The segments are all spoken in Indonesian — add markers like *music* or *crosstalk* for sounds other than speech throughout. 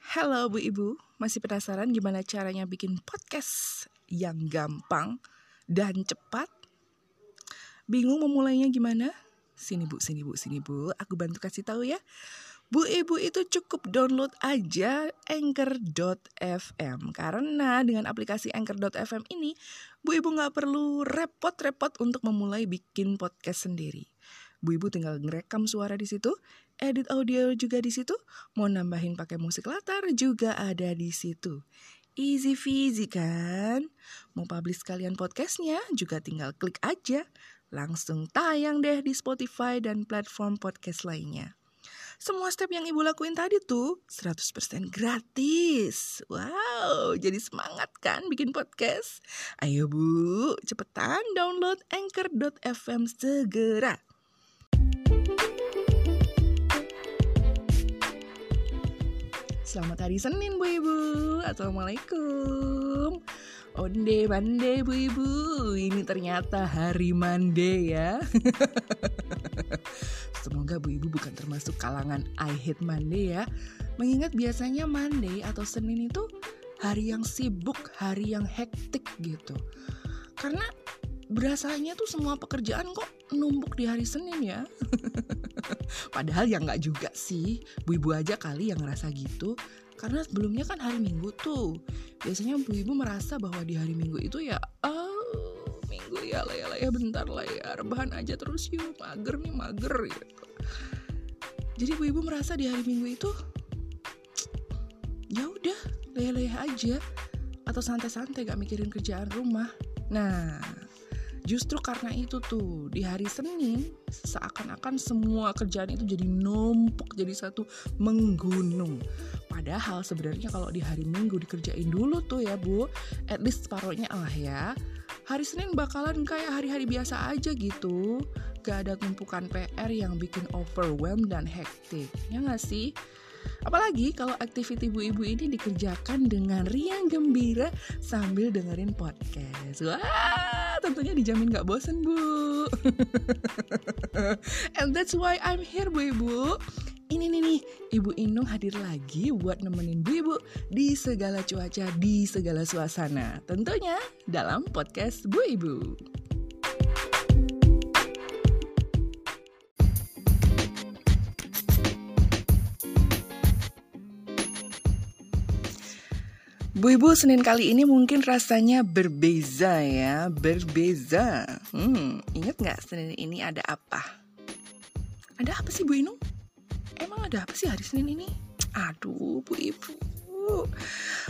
Halo Bu Ibu, masih penasaran gimana caranya bikin podcast yang gampang dan cepat? Bingung memulainya gimana? Sini Bu, sini Bu, sini Bu, aku bantu kasih tahu ya. Bu Ibu itu cukup download aja anchor.fm Karena dengan aplikasi anchor.fm ini Bu Ibu nggak perlu repot-repot untuk memulai bikin podcast sendiri Bu Ibu tinggal ngerekam suara di situ, edit audio juga di situ, mau nambahin pakai musik latar juga ada di situ. Easy peasy kan? Mau publish kalian podcastnya juga tinggal klik aja. Langsung tayang deh di Spotify dan platform podcast lainnya. Semua step yang ibu lakuin tadi tuh 100% gratis. Wow, jadi semangat kan bikin podcast? Ayo bu, cepetan download anchor.fm segera. Selamat hari Senin Bu Ibu. Assalamualaikum. Onde mande Bu Ibu. Ini ternyata hari mande ya. *laughs* Semoga Bu Ibu bukan termasuk kalangan I hate Monday ya. Mengingat biasanya Monday atau Senin itu hari yang sibuk, hari yang hektik gitu. Karena berasanya tuh semua pekerjaan kok numpuk di hari Senin ya *laughs* Padahal ya nggak juga sih, bu ibu aja kali yang ngerasa gitu. Karena sebelumnya kan hari Minggu tuh, biasanya bu ibu merasa bahwa di hari Minggu itu ya, oh Minggu ya lah ya lah ya bentar lah ya, rebahan aja terus yuk, mager nih mager gitu. Jadi bu ibu merasa di hari Minggu itu, ya udah leyeh-leyeh aja atau santai-santai gak mikirin kerjaan rumah. Nah, Justru karena itu tuh di hari Senin seakan-akan semua kerjaan itu jadi numpuk jadi satu menggunung. Padahal sebenarnya kalau di hari Minggu dikerjain dulu tuh ya Bu, at least separohnya lah ya. Hari Senin bakalan kayak hari-hari biasa aja gitu. Gak ada tumpukan PR yang bikin overwhelm dan hektik. Ya gak sih? Apalagi kalau aktiviti ibu-ibu ini dikerjakan dengan riang gembira sambil dengerin podcast. Wah, tentunya dijamin gak bosen, Bu. *laughs* And that's why I'm here, Bu Ibu. Ini nih nih, Ibu Inung hadir lagi buat nemenin Bu Ibu di segala cuaca, di segala suasana. Tentunya dalam podcast Bu Ibu. Bu Ibu Senin kali ini mungkin rasanya berbeza ya, berbeza. Hmm, ingat nggak Senin ini ada apa? Ada apa sih Bu Inung? Emang ada apa sih hari Senin ini? Aduh, Bu Ibu.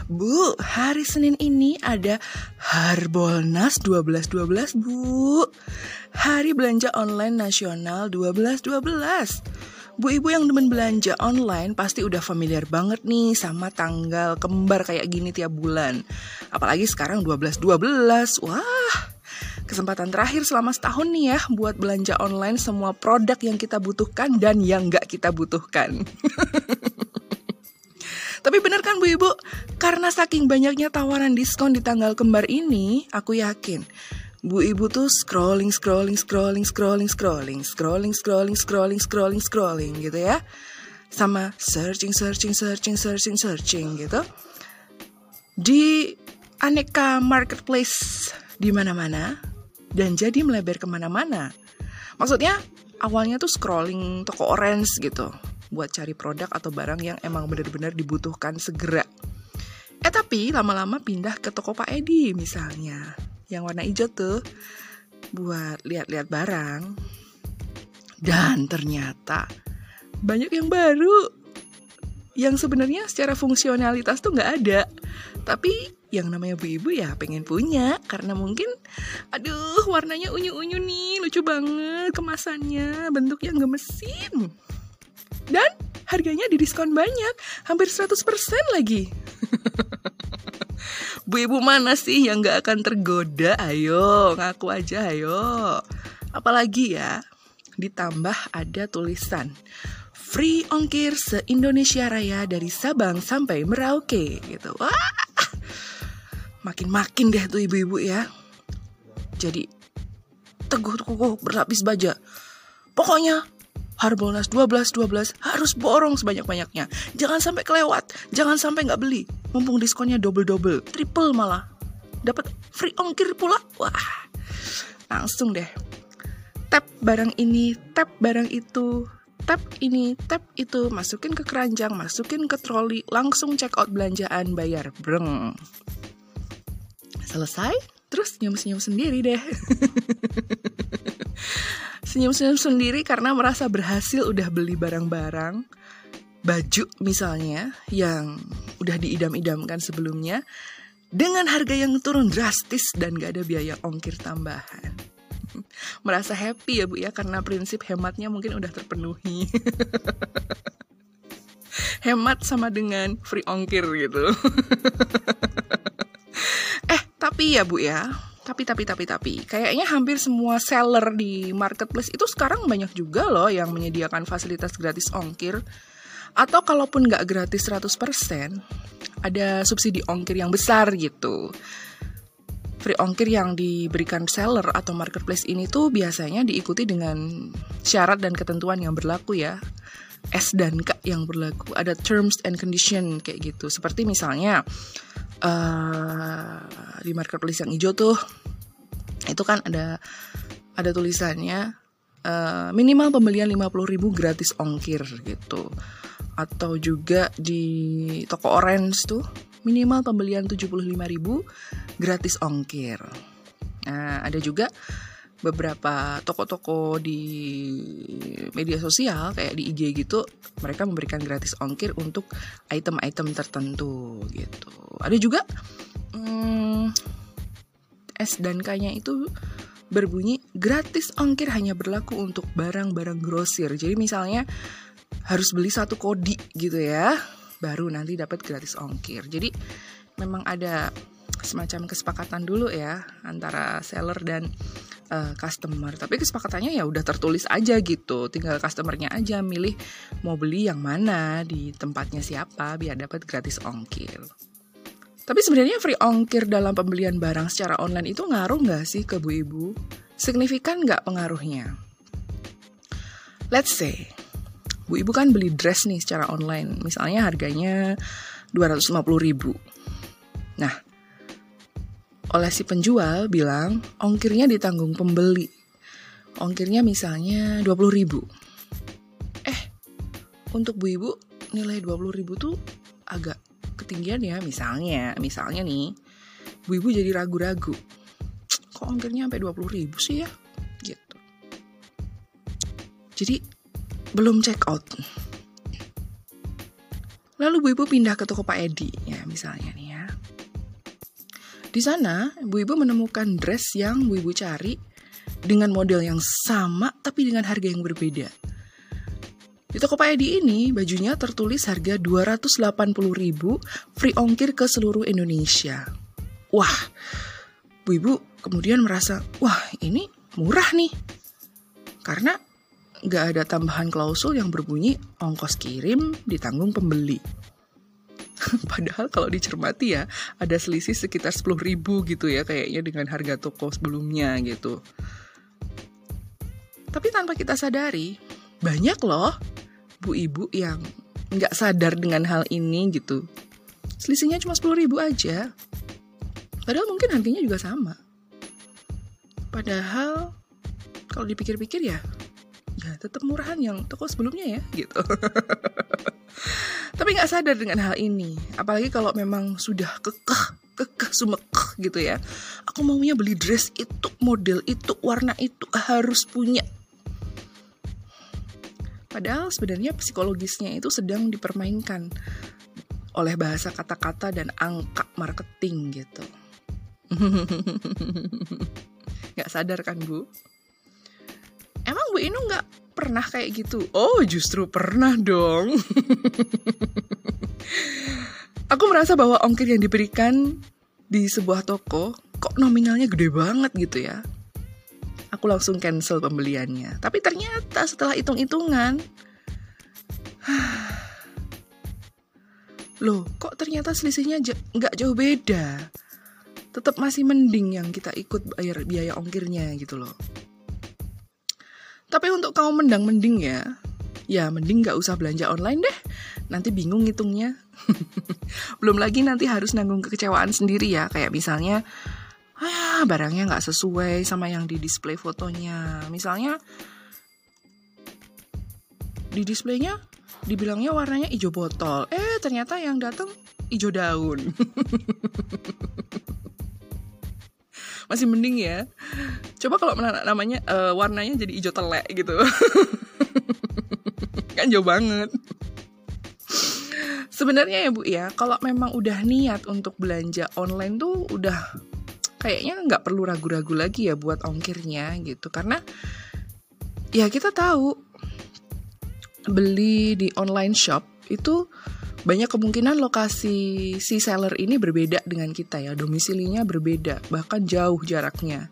Bu, hari Senin ini ada Harbolnas 1212, Bu. Hari belanja online nasional 1212. Bu ibu yang demen belanja online pasti udah familiar banget nih sama tanggal kembar kayak gini tiap bulan. Apalagi sekarang 12-12. Wah, kesempatan terakhir selama setahun nih ya buat belanja online semua produk yang kita butuhkan dan yang nggak kita butuhkan. *laughs* Tapi bener kan Bu Ibu? Karena saking banyaknya tawaran diskon di tanggal kembar ini, aku yakin Bu ibu tuh scrolling, scrolling, scrolling, scrolling, scrolling, scrolling, scrolling, scrolling, scrolling, scrolling gitu ya. Sama searching, searching, searching, searching, searching gitu. Di aneka marketplace di mana-mana dan jadi melebar ke mana-mana. Maksudnya awalnya tuh scrolling toko orange gitu buat cari produk atau barang yang emang benar-benar dibutuhkan segera. Eh tapi lama-lama pindah ke toko Pak Edi misalnya yang warna hijau tuh buat lihat-lihat barang. Dan ternyata banyak yang baru yang sebenarnya secara fungsionalitas tuh nggak ada. Tapi yang namanya bu ibu ya pengen punya karena mungkin aduh warnanya unyu-unyu nih lucu banget kemasannya bentuknya gemesin dan harganya didiskon banyak hampir 100% lagi *laughs* Bu ibu mana sih yang gak akan tergoda? Ayo, ngaku aja ayo. Apalagi ya, ditambah ada tulisan free ongkir se-Indonesia Raya dari Sabang sampai Merauke gitu. Wah, makin-makin deh tuh ibu-ibu ya. Jadi teguh teguh berlapis baja. Pokoknya Harbolnas 12 12 harus borong sebanyak-banyaknya. Jangan sampai kelewat, jangan sampai nggak beli. Mumpung diskonnya double-double, triple malah. Dapat free ongkir pula. Wah. Langsung deh. Tap barang ini, tap barang itu, tap ini, tap itu, masukin ke keranjang, masukin ke troli, langsung check out belanjaan, bayar, breng. Selesai, terus senyum-senyum sendiri deh. *laughs* senyum-senyum sendiri karena merasa berhasil udah beli barang-barang baju misalnya yang udah diidam-idamkan sebelumnya dengan harga yang turun drastis dan gak ada biaya ongkir tambahan. *laughs* Merasa happy ya Bu ya karena prinsip hematnya mungkin udah terpenuhi. *laughs* Hemat sama dengan free ongkir gitu. *laughs* eh, tapi ya Bu ya, tapi tapi tapi tapi kayaknya hampir semua seller di marketplace itu sekarang banyak juga loh yang menyediakan fasilitas gratis ongkir atau kalaupun nggak gratis 100% ada subsidi ongkir yang besar gitu. Free ongkir yang diberikan seller atau marketplace ini tuh biasanya diikuti dengan syarat dan ketentuan yang berlaku ya. S dan K yang berlaku. Ada terms and condition kayak gitu. Seperti misalnya uh, di marketplace yang hijau tuh itu kan ada ada tulisannya uh, minimal pembelian 50.000 gratis ongkir gitu atau juga di toko orange tuh minimal pembelian 75.000 gratis ongkir. Nah, ada juga beberapa toko-toko di media sosial kayak di IG gitu mereka memberikan gratis ongkir untuk item-item tertentu gitu ada juga hmm, S dan K-nya itu berbunyi gratis ongkir hanya berlaku untuk barang-barang grosir jadi misalnya harus beli satu kodi gitu ya baru nanti dapat gratis ongkir. Jadi memang ada semacam kesepakatan dulu ya antara seller dan uh, customer. Tapi kesepakatannya ya udah tertulis aja gitu. Tinggal customernya aja milih mau beli yang mana di tempatnya siapa biar dapat gratis ongkir. Tapi sebenarnya free ongkir dalam pembelian barang secara online itu ngaruh nggak sih ke bu ibu? Signifikan nggak pengaruhnya? Let's say bu ibu kan beli dress nih secara online misalnya harganya 250 ribu nah oleh si penjual bilang ongkirnya ditanggung pembeli. Ongkirnya misalnya 20 ribu. Eh, untuk bu ibu nilai 20 ribu tuh agak ketinggian ya misalnya. Misalnya nih, bu ibu jadi ragu-ragu. Kok ongkirnya sampai 20 ribu sih ya? Gitu. Jadi belum check out. Lalu bu ibu pindah ke toko Pak Edi ya misalnya nih ya di sana, Bu Ibu menemukan dress yang Bu Ibu cari dengan model yang sama tapi dengan harga yang berbeda. Di toko Pak Edi ini, bajunya tertulis harga 280.000 free ongkir ke seluruh Indonesia. Wah, Bu Ibu kemudian merasa, wah ini murah nih. Karena nggak ada tambahan klausul yang berbunyi ongkos kirim ditanggung pembeli. *laughs* Padahal kalau dicermati ya ada selisih sekitar 10 ribu gitu ya kayaknya dengan harga toko sebelumnya gitu. Tapi tanpa kita sadari banyak loh bu ibu yang nggak sadar dengan hal ini gitu. Selisihnya cuma 10 ribu aja. Padahal mungkin harganya juga sama. Padahal kalau dipikir-pikir ya ya tetap murahan yang toko sebelumnya ya gitu. *laughs* Tapi nggak sadar dengan hal ini. Apalagi kalau memang sudah kekeh, kekeh sumekeh gitu ya. Aku maunya beli dress itu, model itu, warna itu harus punya. Padahal sebenarnya psikologisnya itu sedang dipermainkan oleh bahasa kata-kata dan angka marketing gitu. *laughs* Gak sadar kan Bu? Emang Bu Inu gak pernah kayak gitu? Oh, justru pernah dong. *laughs* Aku merasa bahwa ongkir yang diberikan di sebuah toko kok nominalnya gede banget gitu ya. Aku langsung cancel pembeliannya. Tapi ternyata setelah hitung-hitungan, *sighs* loh kok ternyata selisihnya nggak jauh beda. Tetap masih mending yang kita ikut bayar biaya ongkirnya gitu loh. Tapi untuk kaum mendang mending ya, ya mending gak usah belanja online deh. Nanti bingung ngitungnya. *laughs* Belum lagi nanti harus nanggung kekecewaan sendiri ya. Kayak misalnya, ah barangnya nggak sesuai sama yang di display fotonya. Misalnya di displaynya dibilangnya warnanya hijau botol. Eh ternyata yang datang hijau daun. *laughs* Masih mending ya. Coba kalau namanya uh, warnanya jadi hijau telek gitu. *laughs* kan jauh banget. Sebenarnya ya Bu ya, kalau memang udah niat untuk belanja online tuh udah kayaknya nggak perlu ragu-ragu lagi ya buat ongkirnya gitu karena ya kita tahu beli di online shop itu banyak kemungkinan lokasi si seller ini berbeda dengan kita ya, domisilinya berbeda, bahkan jauh jaraknya.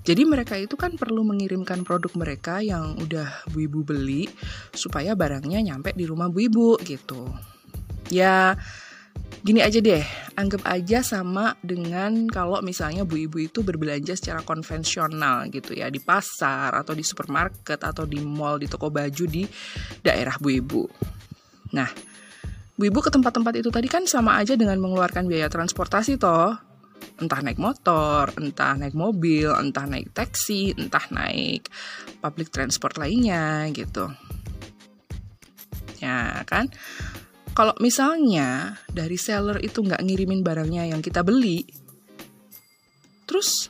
Jadi mereka itu kan perlu mengirimkan produk mereka yang udah Bu Ibu beli supaya barangnya nyampe di rumah Bu Ibu gitu. Ya gini aja deh, anggap aja sama dengan kalau misalnya Bu Ibu itu berbelanja secara konvensional gitu ya di pasar atau di supermarket atau di mall, di toko baju di daerah Bu Ibu. Nah, Bu Ibu ke tempat-tempat itu tadi kan sama aja dengan mengeluarkan biaya transportasi toh. Entah naik motor, entah naik mobil, entah naik taksi, entah naik public transport lainnya gitu. Ya kan? Kalau misalnya dari seller itu nggak ngirimin barangnya yang kita beli, terus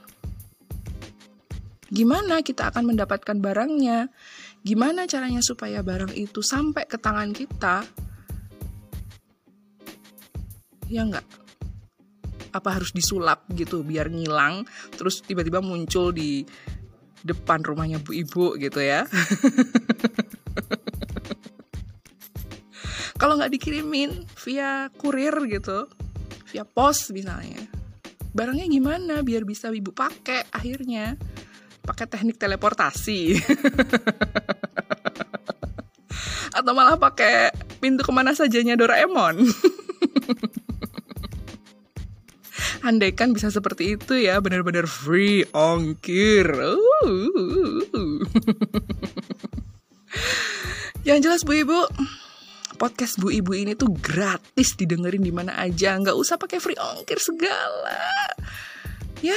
gimana kita akan mendapatkan barangnya? Gimana caranya supaya barang itu sampai ke tangan kita? ya nggak apa harus disulap gitu biar ngilang terus tiba-tiba muncul di depan rumahnya bu ibu gitu ya. *laughs* Kalau nggak dikirimin via kurir gitu via pos misalnya barangnya gimana biar bisa ibu pakai akhirnya? Pakai teknik teleportasi. *laughs* Atau malah pakai pintu ke mana sajanya Doraemon *laughs* andaikan bisa seperti itu ya benar-benar free ongkir. Uh. yang jelas bu ibu podcast bu ibu ini tuh gratis didengerin di mana aja. Nggak usah pakai free ongkir segala. Ya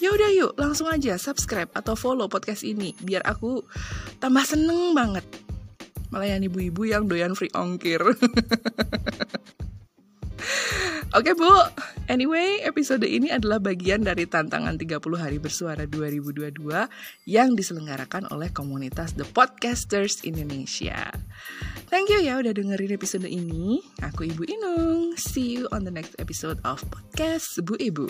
ya udah yuk langsung aja subscribe atau follow podcast ini. Biar aku tambah seneng banget melayani ibu-ibu yang doyan free ongkir. *laughs* Oke Bu, anyway episode ini adalah bagian dari tantangan 30 hari bersuara 2022 yang diselenggarakan oleh komunitas The Podcasters Indonesia. Thank you ya udah dengerin episode ini. Aku Ibu Inung. See you on the next episode of Podcast Bu Ibu.